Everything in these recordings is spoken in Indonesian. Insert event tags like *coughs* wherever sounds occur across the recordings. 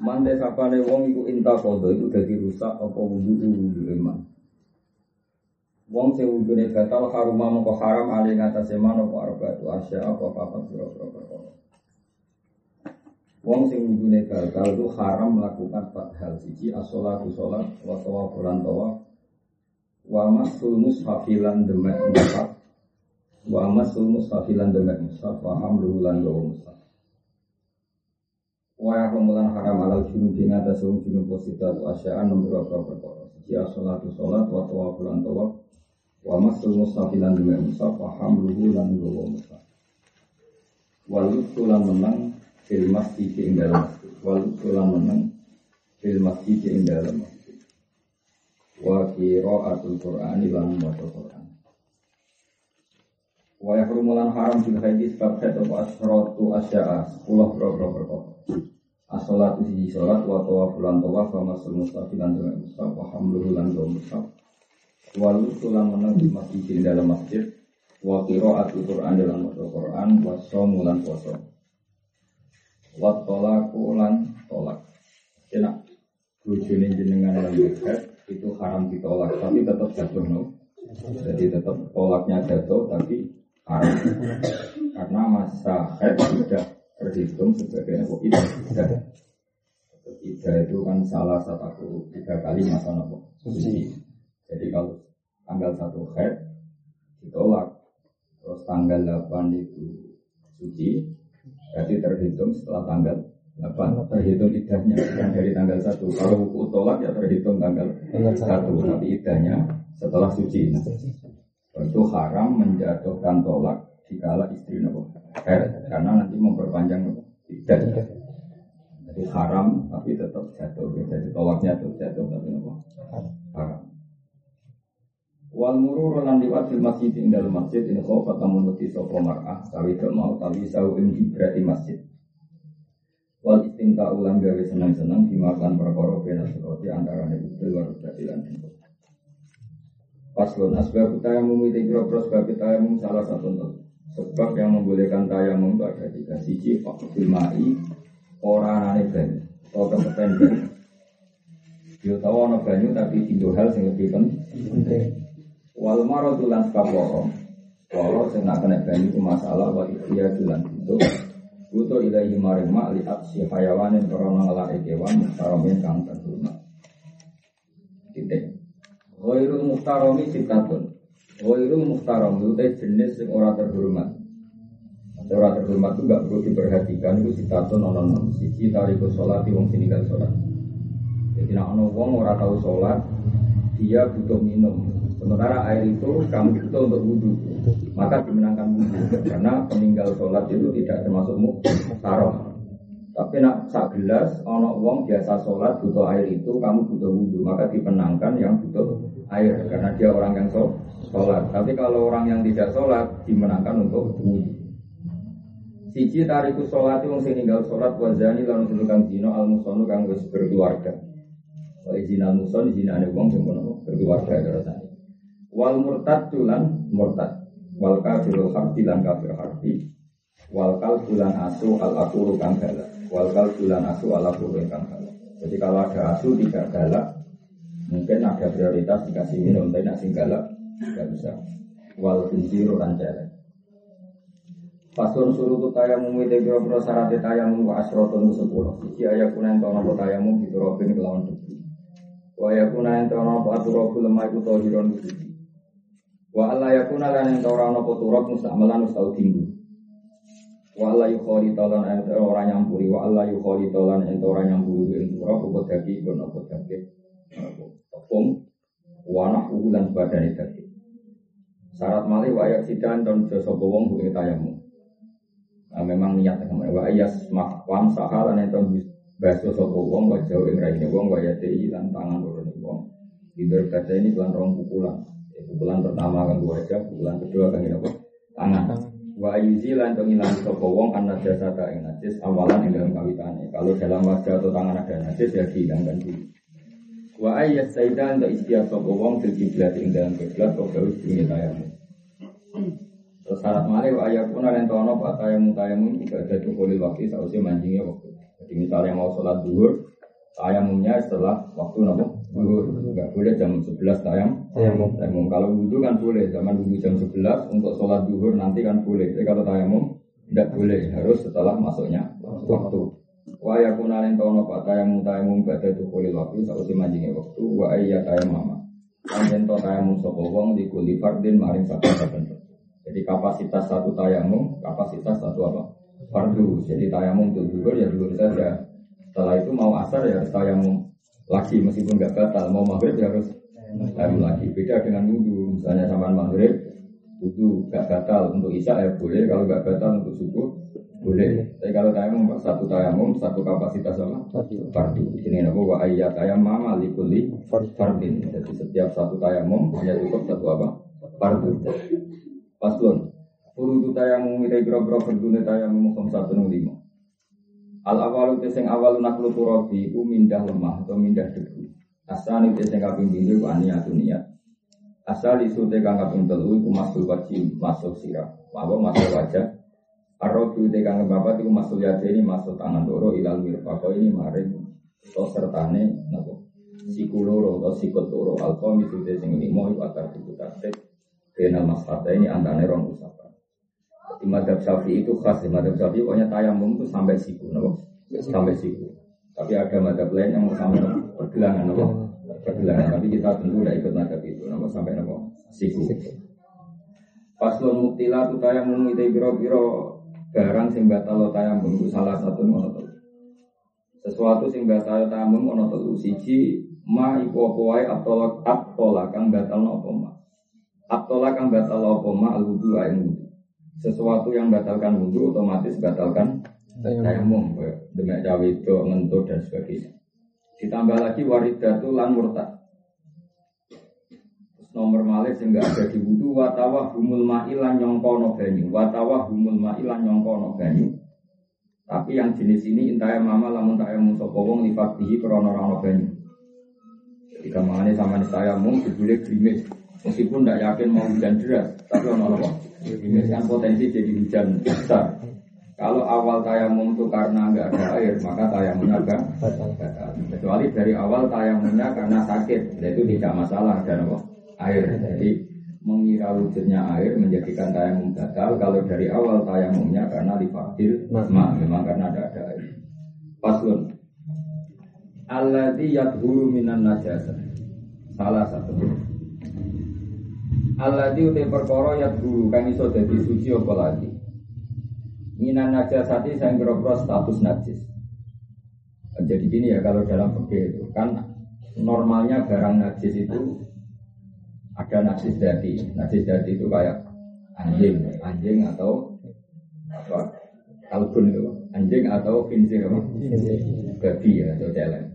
Mande sapane wong iku inta kodo iku dadi rusak apa wudu wudu iman. Wong sing wudune batal haruma mengko haram ali ngatasé man apa arba'atu asya apa papat pira-pira. Wong sing wudune batal itu haram melakukan empat hal siji as-sholatu sholat wa tawaf lan tawaf wa masul mushafilan demek mushaf wa masul mushafilan demek mushaf wa hamluhu lan gawa mushaf wa yahmulan haram alal junub ing atas wong junub positat wa asya'an nomor apa perkara. Siji as-sholatu sholat wa tawaf lan tawaf. Wa masul mushafilan demek mushaf wa hamluhu lan gawa mushaf. Wal lan menang fil masjid ing masjid. Wal lan menang fil masjid ing masjid. Wa qiraatul qur'ani lan maca Qur'an wa yahrumulan haram fil haidi sebab haid apa? Asratu asya'a. Sepuluh bro-bro perkara as-sholatu siji sholat wa tawaf lan tawaf wa masul mustafi lan jamak mustaf wa hamluhu lan jamak mustaf wa lutulan menang di masjid dalam masjid. Wa qiraatul qur'an dalam maca Qur'an. Wa shomu lan puasa wa tolaku lan tolak. Enak. Bojone jenengan lan itu haram ditolak tapi tetap jatuh no. Jadi tetap tolaknya jatuh tapi karena masa haid tidak terhitung sebagai apa idah idah itu kan salah satu tiga kali masa nopo suci. Jadi kalau tanggal satu haid ditolak terus tanggal 8 itu suci berarti terhitung setelah tanggal 8 terhitung idahnya yang dari tanggal 1 kalau hukum tolak ya terhitung tanggal 1 tapi idahnya setelah suci. Nah, itu haram menjatuhkan tolak dikala istri nopo. Karena nanti memperpanjang idah jadi haram tapi tetap jatuh. Jadi tolaknya tuh jatuh tapi nopo. Haram. Wal murur lan liwat fil masjid ing dalam masjid ini kau tamun nuti sapa mar'ah tawi gak mau tawi sau ing berarti masjid. Wal istimta ulang gawe seneng-seneng dimakan perkara bena antara nek luar berarti lan Paslon asbab tayamum itu kira-kira sebab tayamum salah satu Sebab yang membolehkan tayamum itu ada tiga siji fakul mai orang aneh banyu atau kepepen banyu. Yo tahu ana banyu tapi tiga hal yang lebih penting. Wal maradu lan sebab loro. Loro sing nak kena banyu itu masalah wa iya lan itu. Butuh ilahi maring mak li aksi hayawanin korona ngelari kewan muhtaromin kang terhormat. Titik. Ghairul muhtaromi sitatun. Ghairul muhtarom itu jenis yang orang terhormat. Orang terhormat itu gak perlu diperhatikan itu sitatun ono nom. Siji tariku sholat wong sininggal sholat. Jadi nak ono wong orang tahu sholat, dia butuh minum. Sementara air itu kamu butuh untuk wudhu, maka dimenangkan wudhu karena peninggal sholat itu tidak termasuk muhtarom. Tapi nak sak gelas, ono wong biasa sholat butuh air itu, kamu butuh wudhu, maka dipenangkan yang butuh air karena dia orang yang sholat. Tapi kalau orang yang tidak sholat dimenangkan untuk wudhu. Siji tariku sholat wong sing ninggal sholat wazani lan sing kang dino al musonu kang wis berkeluarga. Wa izin al muson izin ane wong sing berkeluarga terus wal murtad tulan murtad wal kafirul harbi lan kafir harbi wal kalbulan asu al akuru kang galak wal kalbulan asu al akuru kang galak jadi kalau ada asu tidak galak mungkin ada prioritas dikasih minum tapi nak sing galak tidak bisa wal kinjiru lan jelek Pasun suruh tayamum itu kira syarat tayamum wa asrotun sepuluh. Sisi ayat kunen tono po tayamum itu robin kelawan debu. Wa ayat kunen tono po aturobu lemah itu tohiron suci. Wa alla yakuna lan ing ora ana turab mustamalan ustau tinggu. Wa alla yukhali talan ing ora nyampuri wa alla yukhali talan ing ora nyampuri ing turab apa dadi kono Tepung wa nahu lan badane dadi. Syarat malih wa ayak sidan dan jasa wong ing tayamum. Nah, memang niat sama wa ayas mak wam sahalan itu baso sopo wong wa jauh ing raine wong wa yate lan tangan loro wong. Tidur kata ini bulan rong pukulan. Ya, pukulan pertama kan aja, pukulan kedua kan apa? Tangan. Wa yuzi lan to ngilang sapa wong ana jasa ta ing najis awalan ing dalam kawitane. Kalau dalam wajah atau tangan ada najis ya dihilangkan dulu. Wa ayat saidan ta istiak sapa wong fil kiblat ing dalam kiblat kok gawe dunya tayamu. Terus syarat malih wa ayat pun ada tono pak tayamu tayamu ibadah itu boleh waktu sausnya mancingnya waktu. Jadi misalnya mau sholat duhur, tayamumnya setelah waktu nopo duhur. Enggak boleh jam 11 tayam. Tayamum. Tayamum. Kalau wudhu kan boleh, zaman wudhu jam 11 untuk sholat duhur nanti kan boleh. Tapi kalau tayamum tidak boleh, harus setelah masuknya waktu. Wa yakuna lan tono pak tayamum tayamum badhe tu kulil waktu sausi manjinge waktu wa ayya tayamama. Lan yen to tayamum sapa wong di kuli fardin maring saben-saben. Jadi kapasitas satu tayamum, kapasitas satu apa? Fardu. Jadi tayamum untuk duhur ya duhur saja. Setelah itu mau asar ya harus tayamum lagi meskipun nggak batal. Mau maghrib ya harus tayamum lagi. Beda dengan wudhu. Misalnya sama maghrib, wudhu nggak batal untuk isya ya boleh. Kalau nggak batal untuk subuh boleh. Tapi kalau tayamum satu tayamum satu kapasitas apa? Fardu. Di sini nama wa ayat tayamum alikuli fardin. Jadi setiap satu tayamum hanya cukup satu apa? Fardu. Paslon. Furudu tayamum ila boro-boro berdune tayamum satu lima. Al awalu te sing awal naklu turabi ku mindah lemah atau mindah debu. Asal te sing kaping pindho ku aniatu niat. Asal isu te kang kaping telu iku masul wajib masuk sirah. Apa masuk wajah. Arrobu te kang babat iku masul yate ini masuk tangan loro ilal mirfaqo ini maring to sertane napa siku loro atau sikut loro alqa misu te sing limo iku akar diputate kenal maslahata ini antane rong usapan. Di madhab syafi'i itu khas, di madhab syafi'i pokoknya tayamum itu sampai siku, no? sampai siku. Tapi ada madhab lain yang sampai pergelangan, no? pergelangan. Tapi kita tentu tidak ikut madhab itu, no? sampai no? siku. Paslon muktila tu tayamum itu biro-biro barang sing batal tayamum itu salah satu monotel. Sesuatu sing batal tayamum monotel siji ma iku apa wae atolak atolak kang batal no apa ma. Atolak kang batal apa ma al wudu ain wudu. Sesuatu yang batalkan wudu otomatis batalkan tayamum, demek cawe itu ngentut dan sebagainya. Ditambah lagi waridatu lan murtad. Nomor malih sing enggak ada di wudu watawah humul ma'ilan nyongkono banyu. Watawah humul ma'ilan nyongkono banyu. Tapi yang jenis ini intaya mama lamun tayamum sapa wong lifatihi krana ora banyu. Jadi kamane sama saya mung dibule grimis. Meskipun tidak yakin mau hujan deras, tapi ono apa? Grimis kan potensi jadi hujan besar. Kalau awal tayamum itu karena nggak ada air, maka tayamumnya agak batal. Kecuali dari awal tayamumnya karena sakit, itu tidak masalah ada apa? Air. Jadi mengira wujudnya air menjadikan tayamum batal. Kalau dari awal tayamumnya karena difadil, ma, memang karena ada ada air. Paslun. Alladhi yadhuru minan najasa. Salah satu. Alladhi utai perkara yadhuru kang iso dadi suci apa lagi. Minan najasati saya ngerobro status najis. Jadi gini ya kalau dalam fikih itu kan normalnya barang najis itu ada najis dati. Najis dati itu kayak anjing, anjing atau apa? Kalbun itu, anjing atau kincir apa? Babi ya atau celeng.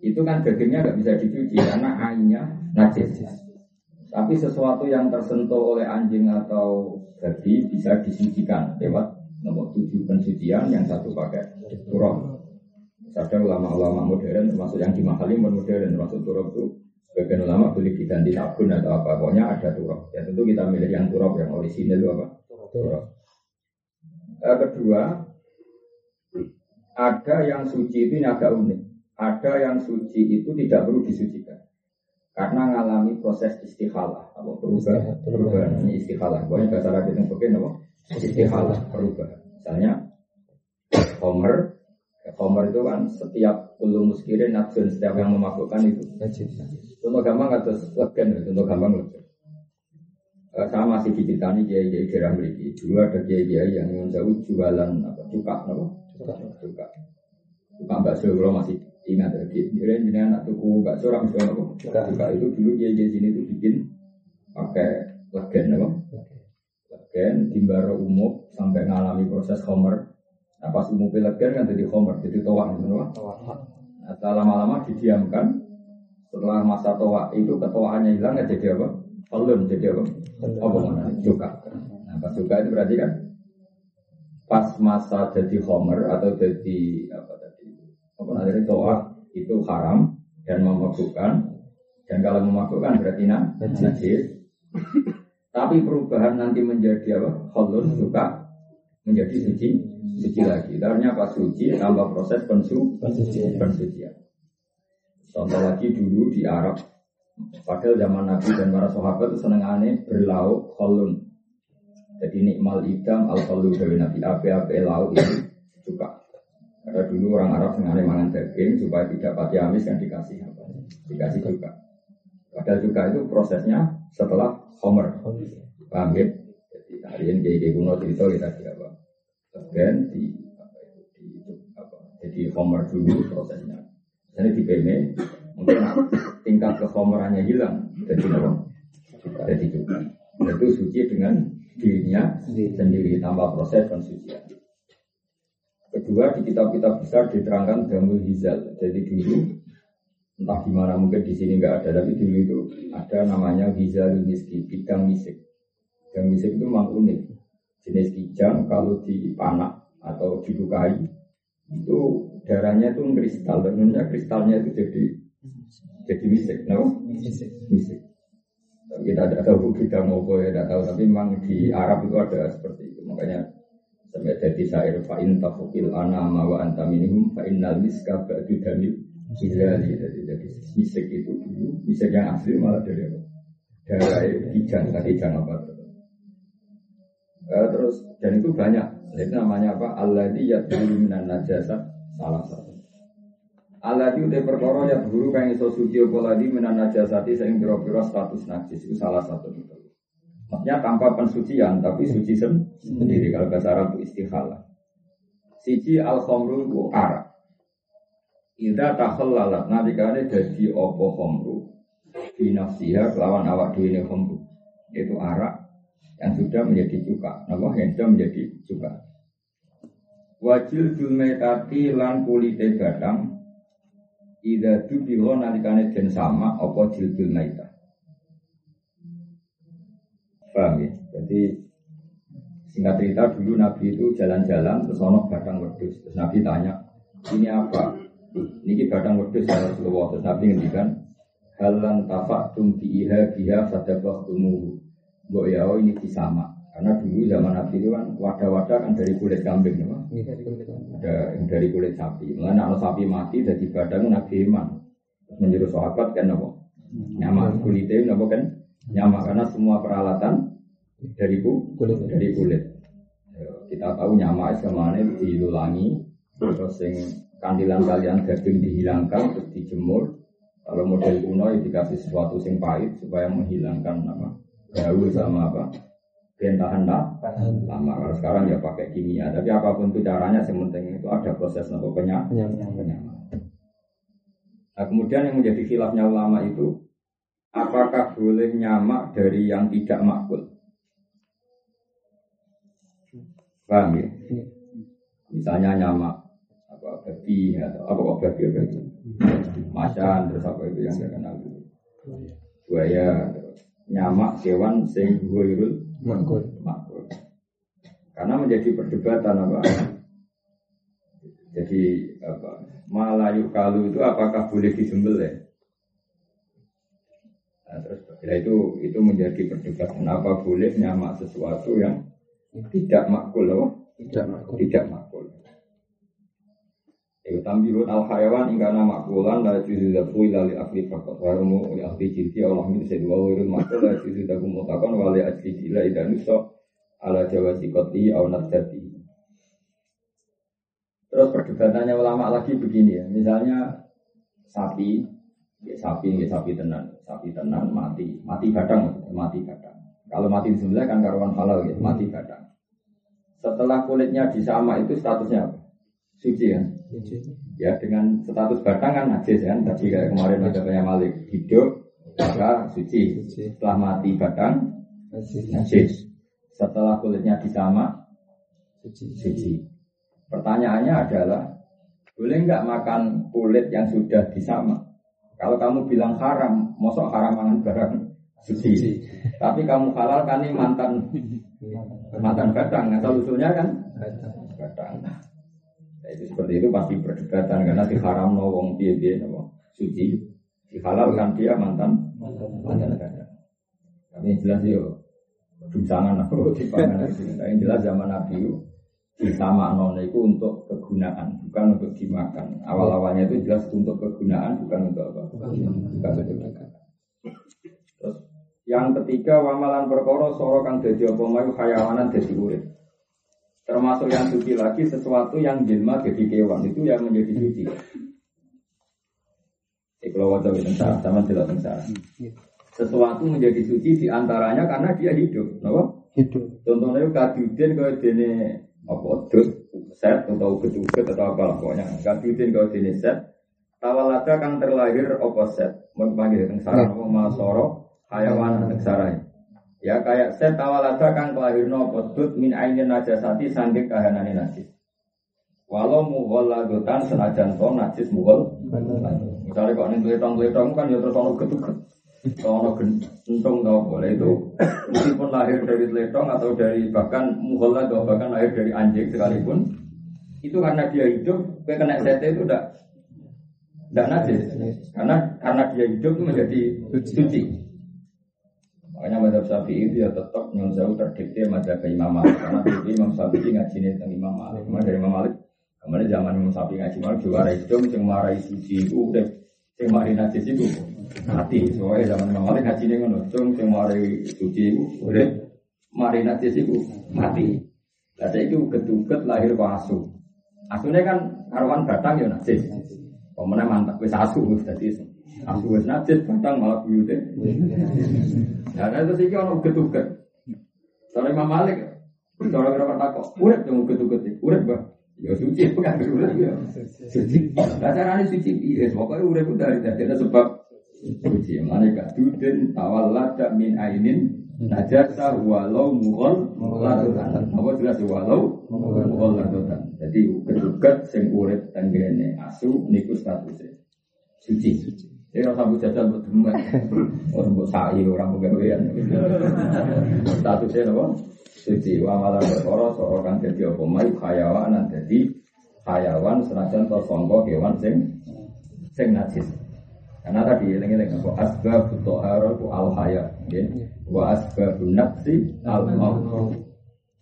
Itu kan dagingnya nggak bisa dicuci karena ainnya najis. Tapi sesuatu yang tersentuh oleh anjing atau babi bisa disucikan lewat nomor tujuh pensucian yang satu pakai turab. Ada ulama-ulama modern termasuk yang di Mahalim modern termasuk turab itu sebagian ulama boleh diganti sabun atau apa. Pokoknya ada turab. Ya tentu kita milih yang turab yang orisinil apa? Turab. Eh, kedua ada yang suci itu agak unik. Ada yang suci itu tidak perlu disucikan. Karena mengalami proses istikhalah apa perubahan? Perubahan. Ini istikhalah pokoknya bahasa Arab itu pakai apa? Istikhalah perubahan. Misalnya *coughs* Homer Homer itu kan setiap ulu muskirin nafsun setiap yang memabukkan itu. Contoh gampang atau legen contoh gampang legen. Eh, saya masih diceritani kiai kiai daerah memiliki dulu ada kiai kiai yang ingin jauh jualan apa cuka apa cuka. Cuka. Bakso kalau masih ingat. Ya di dia ini anak tuku bakso orang jual apa? Cuka. Itu dulu kiai kiai sini tuh bikin pakai legen apa legen timbaro umum sampai ngalami proses homer. Nah pas umum legen kan jadi homer, jadi toa gitu Nah, setelah lama-lama didiamkan, setelah masa toa itu ketuaannya hilang ya jadi apa? Belum jadi apa? Apa mana? Juga. Nah pas juga itu berarti kan pas masa jadi homer atau jadi apa tadi? Apa namanya toa itu haram dan memabukkan dan kalau memabukkan berarti najis. Tapi perubahan nanti menjadi apa? Holun juga menjadi suci, suci lagi. Ternyata pas suci tambah proses pensu, pensucian. Contoh lagi dulu di Arab, padahal zaman Nabi dan para sahabat itu seneng aneh berlauk kolun. Jadi nikmal idam al kolun dari Nabi ape-ape lauk itu juga. Karena dulu orang Arab seneng aneh mangan daging supaya tidak pati amis yang dikasih apa? Dikasih juga. Padahal juga itu prosesnya setelah Homer. Paham ya? Jadi hari ini kayak kuno cerita kita di Kemudian di apa itu di apa? Jadi Homer dulu prosesnya jadi di PM mungkin tingkat kehomerannya hilang. Jadi apa? Jadi juga. Itu suci dengan dirinya sendiri tanpa proses pensucian. Kedua di kitab-kitab besar diterangkan damul hizal. Jadi dulu entah gimana mungkin di sini nggak ada tapi dulu itu ada namanya hizal miski bidang misik. Bidang misik itu memang unik. Jenis kijang kalau dipanak atau dilukai itu darahnya itu kristal dan kristalnya itu jadi jadi misik, no? Misik. misik. Kita tidak tahu kita mau boleh tidak tahu, tapi memang di Arab itu ada seperti itu. Makanya sampai jadi syair fa'in tafukil ana wa anta minhum fa'in nal miska ba'du dani hilali. Jadi, jadi misik itu dulu, misik yang asli malah dari apa? Dari hijang, tadi hijang apa? Uh, terus dan itu banyak. Itu namanya apa? Allah di yadulu minan najasa salah satu. Allah itu udah perkara ya guru kang iso suci apa lagi menan najasati sing pira-pira status najis itu salah satu. Maksudnya tanpa pensucian tapi suci sendiri kalau bahasa Arab istikhalah. Siji al khamru itu arak. Ida takhallalat nanti kane dadi apa khamru di nafsiha kelawan awak dhewe ne khamru. Itu arak yang sudah menjadi cuka. Nama yang sudah menjadi cuka. Wajil dulmetati lan kulite badang Ida dubilo nalikane den sama apa jildul maita. Paham ya? Jadi singkat cerita dulu Nabi itu jalan-jalan terus ono wedus. Terus Nabi tanya, ini apa? Ini badang wedus ya Rasulullah. Terus Nabi ngendikan, halan tapak tum biha biha sadabah tumuhu. Mbok ya oh ini disama. Karena dulu zaman Nabi itu kan wadah-wadah kan dari kulit kambing, ya, Ada yang dari kulit sapi. Mulai kalau sapi mati jadi badan Nabi Iman. Menjadi sahabat kan apa? Nyama kulitnya apa kan? Nyama karena semua peralatan dari kulit. Dari kulit. Ya, kita tahu nyama ke mana dilulangi, terus yang kandilan kalian daging dihilangkan terus dijemur. Kalau model kuno ya dikasih sesuatu yang pahit supaya menghilangkan apa bau sama apa biar tahan lama. Kalau sekarang ya pakai kimia. Tapi apa pun itu caranya, yang penting itu ada proses nopo penyak. Nah kemudian yang menjadi khilafnya ulama itu apakah boleh nyamak dari yang tidak makul? Paham ya? Misalnya nyamak apa babi atau apa kok babi apa itu? Macan terus apa itu yang saya kenal dulu. Buaya nyamak hewan sing ghairul makul. makul. Karena menjadi perdebatan apa? Jadi apa? Malayu kalu itu apakah boleh disembelih? Nah, terus ya itu itu menjadi perdebatan apa boleh nyamak sesuatu yang tidak makul loh? Tidak makul. Tidak makul. Iku tambihun al hayawan hingga nama makulan la juzu dafu ila li akli fakot wa rumu li akli jilti Allah min sayyid wa wirul makul la juzu dafu mutakon wa li akli jila ida nuso ala jawa sikoti au nasdati Terus perdebatannya ulama lagi begini ya, misalnya sapi, ya sapi, ya sapi tenan, sapi tenan mati, mati kadang, mati kadang. Kalau mati disembelih kan karuan halal ya, mati kadang. Setelah kulitnya disama itu statusnya apa? Suci ya. Ya dengan status batang kan najis kan. Tadi kayak kemarin ada banyak malik hidup maka suci. Setelah mati batang najis. Setelah kulitnya disama, suci. Pertanyaannya adalah, boleh nggak makan kulit yang sudah disama? Kalau kamu bilang haram, mosok haram makan barang suci. Tapi kamu halal kan ini mantan *laughs* mantan batang atau usulnya kan batang. Itu seperti itu pasti perdebatan karena di haram no wong dia dia no suci dihalalkan dia mantan mantan batang. Tapi yang jelas yo dunsangan aku *laughs* di pangan Yang jelas zaman Nabi sama non itu untuk kegunaan bukan untuk dimakan. Awal awalnya itu jelas untuk kegunaan bukan untuk apa? Bukan untuk dimakan. Terus yang ketiga wamalan perkara soro kang dadi apa mayu hayawanan dadi urip. Termasuk yang suci lagi sesuatu yang jelma jadi kewan itu yang menjadi suci. Kalau wajah tentang sama tidak sesuatu menjadi suci di antaranya karena dia hidup, kenapa? Hidup. Contohnya kaduden kalau dene apa dus set atau ketuket atau apa lah pokoknya kaduden kalau dene set tawalada kan terlahir apa set panggil teng sarang apa masoro hayawan teng sarang ya kayak set tawalada kan kelahirno apa dut min ainin najasati sanding kahanane najis. Walau mughal lagotan senajan to najis mughal. Misalnya kok ning tletong-tletong kan ya terus ono ketuket kalau gentung tau boleh itu. Meskipun lahir dari letong atau dari bahkan muhola atau bahkan lahir dari anjing sekalipun itu karena dia hidup kayak kena sete itu udah tidak najis. Karena karena dia hidup menjadi suci makanya madhab syafi'i itu ya tetap nyun jauh terdiktir madhab Imam Malik karena dulu Imam Syafi'i ngaji tentang Imam Malik Karena dari Imam Malik kemarin zaman Imam Syafi'i ngaji Malik juga hidup yang marai suci itu udah yang marai najis itu mati. Soalnya zaman Imam Malik haji ini ngono, cung sing mari suci iku urip, mari najis iku mati. Lah saiki geduget lahir kok asu. Asune kan karuan batang ya najis. Pemene mantap wis asu wis asu wis najis batang malah buyute. Ya nah itu sih ono geduget. Soalnya Imam Malik, kalau kita kok, urip yang geduget, urip bah. Ya suci bukan urip ya. Suci. Lah carane suci piye? Pokoke urip dari dari sebab suci mana gak duden tawallada min ainin najasa walau mughal ladotan apa jelas walau mughal ladotan jadi kedugat sing urip tenggene asu niku statusnya suci ini rasa bu jajal buat demet *laughs* orang buat sa'i orang pegawaian statusnya apa? Suci. Wa malah berkoro seorang jadi apa? Mai hayawan jadi hayawan senajan to songko kewan sing sing najis. Karena tadi eling-eling apa? Asbab tohara itu al haya, ya. Wa asbab nafsi al maut.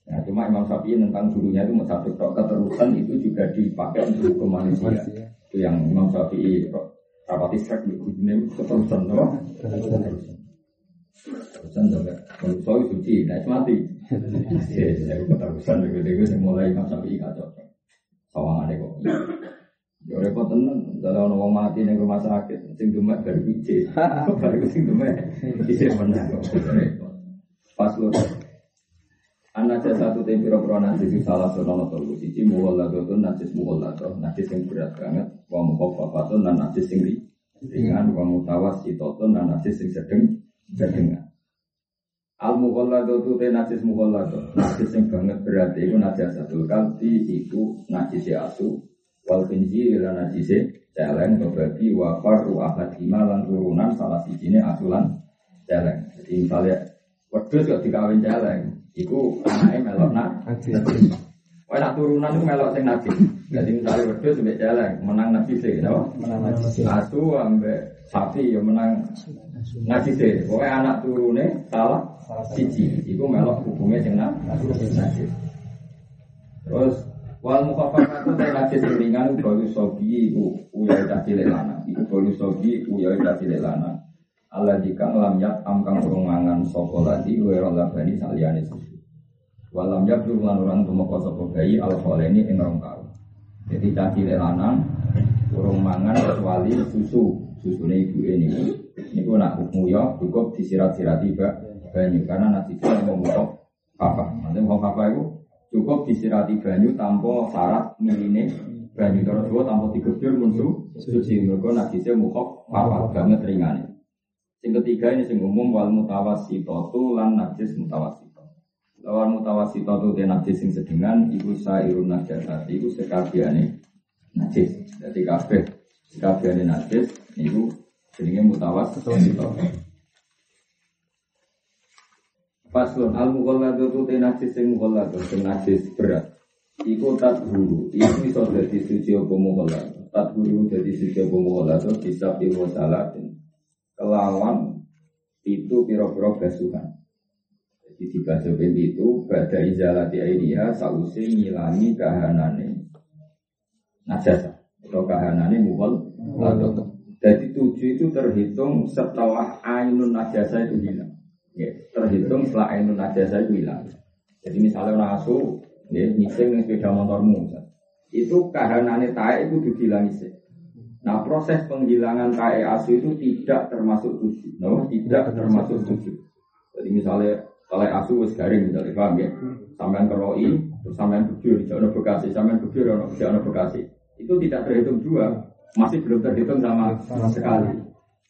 Nah, cuma Imam Syafi'i tentang gurunya itu satu keterusan itu juga dipakai untuk hukum manusia. Itu yang Imam Syafi'i rapati sek di gurunya keterusan, no? Keterusan juga. Kalau soal suci, nah mati. Ya, keterusan begitu-begitu mulai Imam Syafi'i kacau. Sawangannya kok. Ya repot tenan, dalam orang mati ning rumah sakit, sing demek baru biji, *laughs* baru sing demek biji menang. Pas lu Anak satu tim piro piro najis salah seorang atau siji muhol lato tuh najis muhol lato najis yang berat banget, wa tuh dan najis yang ringan, wa mutawas itu dan najis yang sedang sedengan. Al mughalladu tu te najis mughalladu Najis yang banget berarti itu najis satu kalbi Iku najis asu wal khinzir lan najise celeng babi wa faru ahadima lan turunan salah sijine asulan celeng. Jadi misalnya wedhus kok dikawin celeng, iku anake melok nak. Wah nak turunan itu melok sing najis. Jadi misalnya wedhus sampai celeng menang najise, napa? Menang najise. Asu ambek sapi ya menang najise. Pokoknya anak turune salah siji, iku melok hukumnya sing najis. Terus Wal mukhafafatu te najis sing ringan baru sobi iku uyai cilik lanang. Iku baru sobi uyai cilik lanang. Allah jika lam yat amkang urung mangan sapa lagi wero labani saliyane susu. Walam yak lan orang tumeka sapa bayi al ini ing rong. Jadi cilik lanang urung mangan kecuali susu. Susune ibu ini. Niku nak ya cukup disirat-sirati banyu karena nanti kita mau apa. Nanti mau apa itu cukup disirati banyu tanpa syarat miline banyu terus dua tanpa digebyur musuh suci mereka najisnya mukhaf apa banget ringan sing ketiga ini sing umum wal mutawasito lan najis mutawasito Lawan mutawasito tu te najis sing sedengan iku sairun najasat iku sekabiane najis. Jadi kabeh sekabiane najis iku jenenge mutawasito. Paslon al mughalladu tu te najis sing mughalladu sing najis berat. Iku tak guru, iku iso dadi suci apa. Tak guru dadi suci apa mughalladu bisa piwo salatin. Kelawan itu piro-piro basuhan. Jadi dibaca itu pada izalati ainiha sause ngilangi kahanane najasa atau kahanane mughal Jadi tujuh itu terhitung setelah ainun najasa itu hilang. Ya, terhitung setelah ainun najasa itu hilang. Jadi misalnya orang asu, ya, ngising sepeda motormu, itu kahanane tae itu dibilang ngising. Nah proses penghilangan tae asu itu tidak termasuk tujuh, no? tidak termasuk tujuh. Jadi misalnya kalau asu wis garing misalnya paham ya. Sampean keroi, terus sampean bujur, jangan bekasi, sampean bujur, jangan bekasi. Itu tidak terhitung dua, masih belum terhitung sama, sama sekali.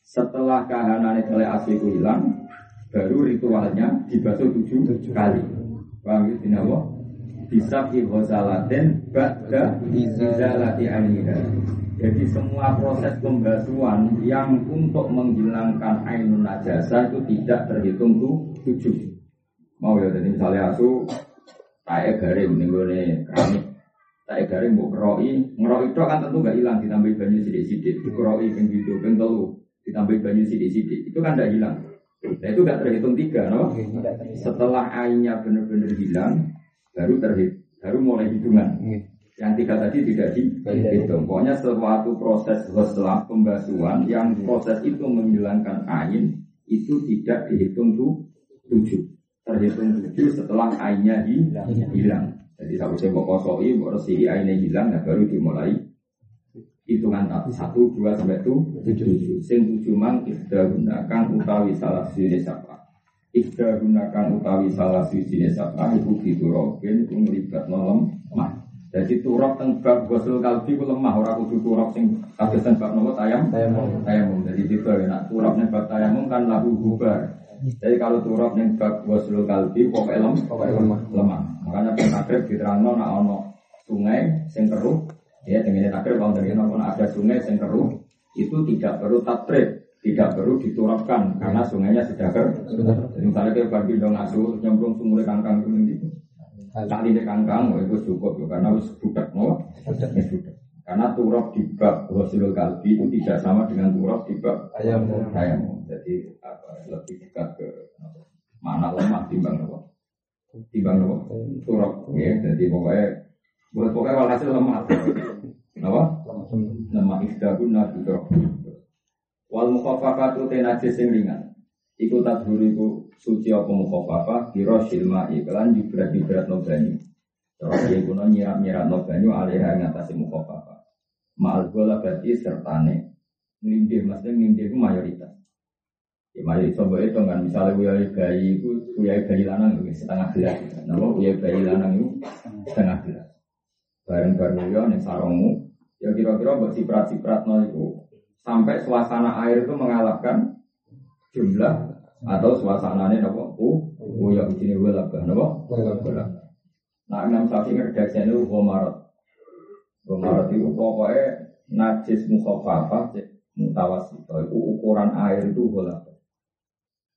Setelah kahanan kalau asu itu hilang, baru ritualnya dibasuh tujuh, tujuh kali. Paham ya? Dinawa? Bisa ibhosalatin ba'da izalati anida. Jadi semua proses pembasuhan yang untuk menghilangkan ainun najasa itu tidak terhitung tuh tujuh. Mau ya, jadi misalnya asu taek garing nih gue keramik, taek garing mau ngeroi, ngeroi itu kan tentu gak hilang ditambah banyu sidik sidik, dikeroi peng gitu, peng telu, ditambah banyu sidik sidik, itu kan gak hilang. Nah itu gak terhitung tiga, no? Setelah airnya benar-benar hilang, baru terhitung, baru mulai hitungan. Yang tiga tadi tidak dihitung. Pokoknya suatu proses setelah pembasuhan yang proses itu menghilangkan air itu tidak dihitung tuh tujuh terhitung tujuh setelah ainnya hilang. Jadi saya mau kosoi, mau resi ainnya hilang, nah baru dimulai hitungan satu dua sampai tujuh. Sing tujuh mang ikhda gunakan utawi salah sini siapa. Ikhda gunakan utawi salah sini siapa. Ibu rokin, ibu melibat nolom mah. Jadi turap tengkap gosul kalbi ku lemah ora kudu turap sing kados bab nopo tayam tayamum. Tayamum. Jadi tiba nak turap ning bab tayamum kan lagu bubar. Jadi kalau turap ning bab waslul kalbi pokoknya lem, pokoknya lemah. lemah. Makanya pun takrib diterangno nak ono sungai sing keruh, ya dengan takrib kalau dari ono ada sungai sing keruh, itu tidak perlu takrib, tidak perlu diturapkan karena sungainya sudah. Jadi misalnya kayak bagi dong asu nyemplung sumur kangkang itu nanti, kali di kangkang itu cukup karena harus budak mau, budak. Karena turap di bab wasilul kalbi itu tidak sama dengan turap di bab ayam. ayam. Jadi apa, lebih dekat ke mana lemah timbang apa? Timbang apa? Turap. Ya, jadi pokoknya buat pokoknya walhasil lemah. Apa? Lemah isdaguna turap. Wal mukhafafatu tenajis sing ringan. Iku tadhur iku suci apa mukhafafah kira silma iklan jibrat-jibrat no banyu. Terus dia kuno nyiram-nyiram no banyu alih ngatasi mukhafafah. Ma'al gola berarti sertane Nindih, maksudnya nindih itu mayoritas. Ya mayoritas coba itu kan? Misalnya uyai bayi itu Uyai bayi lanang itu setengah gelas. Nama uyai bayi lanang itu setengah gelas? Bareng-bareng uyai yang sarongmu Ya kira-kira buat ciprat-ciprat no itu. Sampai suasana air itu mengalahkan Jumlah Atau suasananya apa? Uh, uyai ujini welabah Nama? Nah, Imam Syafi'i ngerjaksanya itu Homarot Gomarot itu pokoknya najis mukhafafah mutawasito itu ukuran air itu bola.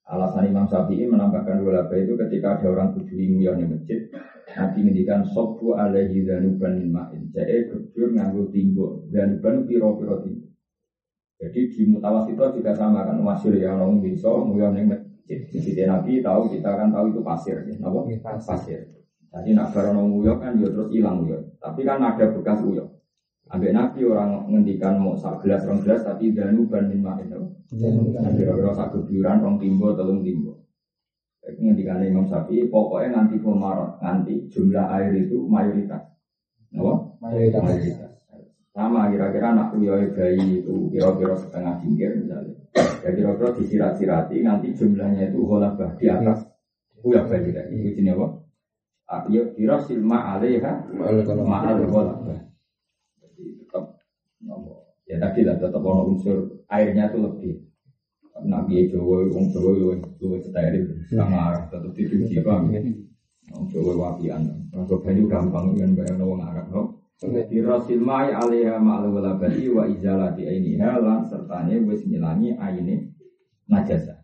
Alasan Imam Syafi'i menambahkan bola itu ketika ada orang tujuh yang di masjid, Nabi ngendikan sobu alaihi danuban min ma'in. Jadi kebur nganggo tinggo, danuban piro-piro tinggo. Jadi di mutawasito juga sama kan, masyur yang orang bisa nguyang di masjid. Jadi Nabi tahu, kita kan tahu itu pasir. Ya. Kenapa? Pasir. Jadi nak barang nguyok kan dia ya terus hilang nguyok. Tapi kan ada bekas uyok. Ambek Nabi orang ngendikan mau sak gelas rong gelas tapi danu ban min ma'in. Kira-kira sak gebyuran rong timbo telung timbo. Jadi ngendikan Imam Syafi'i pokoknya nanti pemarot nanti jumlah air itu mayoritas. Apa? Mayoritas. mayoritas. Sama kira-kira anak uyoi bayi itu kira-kira setengah pinggir misalnya. Ya kira-kira disirat-sirati nanti jumlahnya itu holabah di atas uyoi bayi tadi. Itu jenis apa? Ya kira silma alaiha ma'al ghalabah. Jadi tetap ya tadi lah tetap ono unsur airnya itu lebih Nabi Jawa, Wong Jawa lu lu setari sama arah tetap dicuci bang. Jawa wapian. Kalau banyu gampang kan bayang wong Arab no. Di rasil mai alaiha ma'al walabati wa izalati ainiha lan sertane wis ngilangi aine najasa.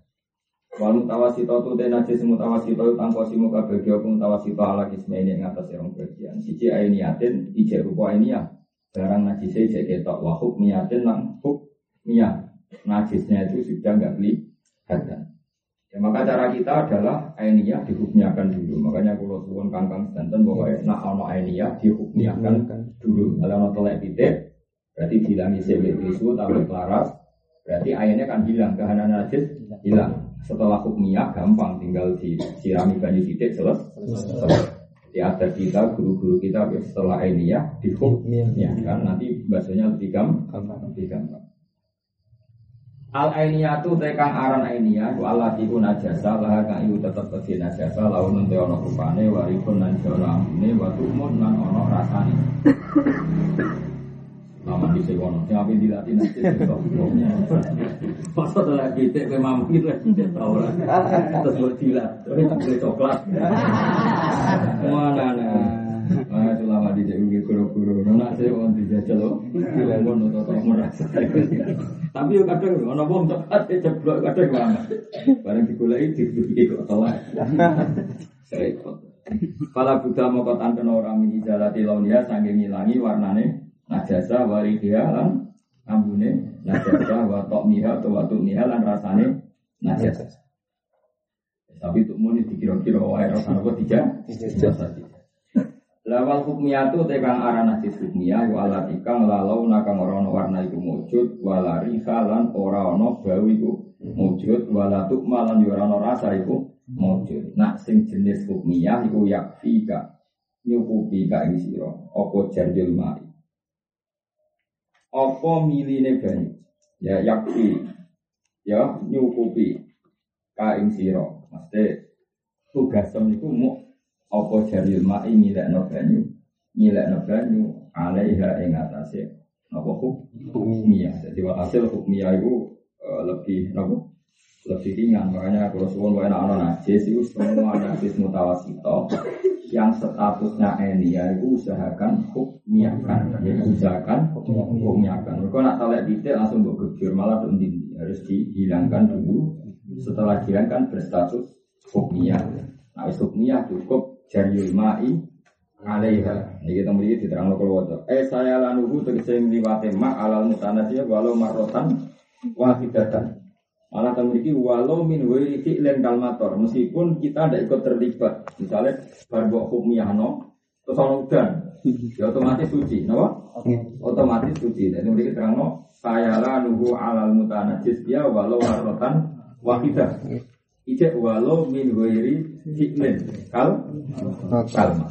Wal mutawasito tu te najis mutawasito tanpa simu kabeh apa mutawasito ala kisme ini ing atas yang bagian. Siji ainiatin ije rupa ainiyah. Barang najisnya ije ketok wa hukmiyatin lan hukmiyah. Najisnya itu sudah enggak beli harga. Ya, maka cara kita adalah ainiyah dihukmiakan dulu. Makanya kalau suwon kangkang sedanten bahwa nak ono ainiyah dihukmiakan dulu. Kalau ono telek titik, berarti dihilangi sebelum tisu, tambah kelaras, berarti airnya kan hilang, kehanan najis hilang. Setelah hukmiyah gampang, tinggal disirami banyu titik selesai. Jadi ada kita, guru-guru kita setelah ainiyah dihukmiakan, nanti bahasanya lebih gampang. Lebih gampang. Al ainiyatu tekang aran ainiyah wa Allah iku najasa lah kang iku tetep kedhe najasa lawan nente ana rupane waripun lan jana ambune wa tumun lan ana rasane. Lama di ape dilatih nanti lagi tek ke mama gitu lagi tau lah. Terus buat dilat, terus coklat. Mana nih? Ah, selama di JU guru-guru, nona saya mau dijajal loh, dilawan atau tak merasa. Tapi yo kadang wong cepat jeblok kadang dibeli kok telat. Saya ikut. Buddha mokotan kena orang mini jalati launia saking ngilangi warnane najasa waridia lan ambune najasa wa tok miha atau watu miha lan rasane najasa. Tapi untuk muni dikira-kira wae rasane apa tiga? Tiga. Lawal hukmiyatu tekang arah najis hukmiyah wa alat ikang lalau nakang ora ono warna iku mujud wala rihalan ora ono bau iku mujud wala tukmalan ora ono rasa iku mujud. Nak sing jenis hukmiyah iku yakfika nyukupi ka ing sira apa jarjul mai. Apa miline banyu? Ya yakfi. Ya nyukupi ka ing. Mesti tugasem niku mau apa jaril ma'i no banyu no banyu alaiha ing atase napa hukmiyah jadi hasil hukmiyah itu uh, lebih napa lebih ringan makanya kalau suwon wae ana najis itu semua najis mutawasito yang statusnya enia itu usahakan hukmiyakan ya usahakan hukmiyakan kalau nak tahu detail langsung bergejur malah dindi harus dihilangkan dulu setelah dihilangkan berstatus hukmiyah nah hukmiyah cukup jariul ma'i alaiha. Ini kita melihat di lokal wajah. Eh saya lanuhu tegese ngliwate ma alal mutanasiyah walau marotan wahidatan. Malah memiliki walau min wiri fi'len kalmator. Meskipun kita tidak ikut terlibat. Misalnya barbok hukmiyahno. Terus orang udan. Ya otomatis suci. Kenapa? Otomatis suci. Jadi memiliki terang no. Saya lanuhu alal mutanasiyah walau marotan wahidah. Ijek walau min wiri fi'len kal kalma.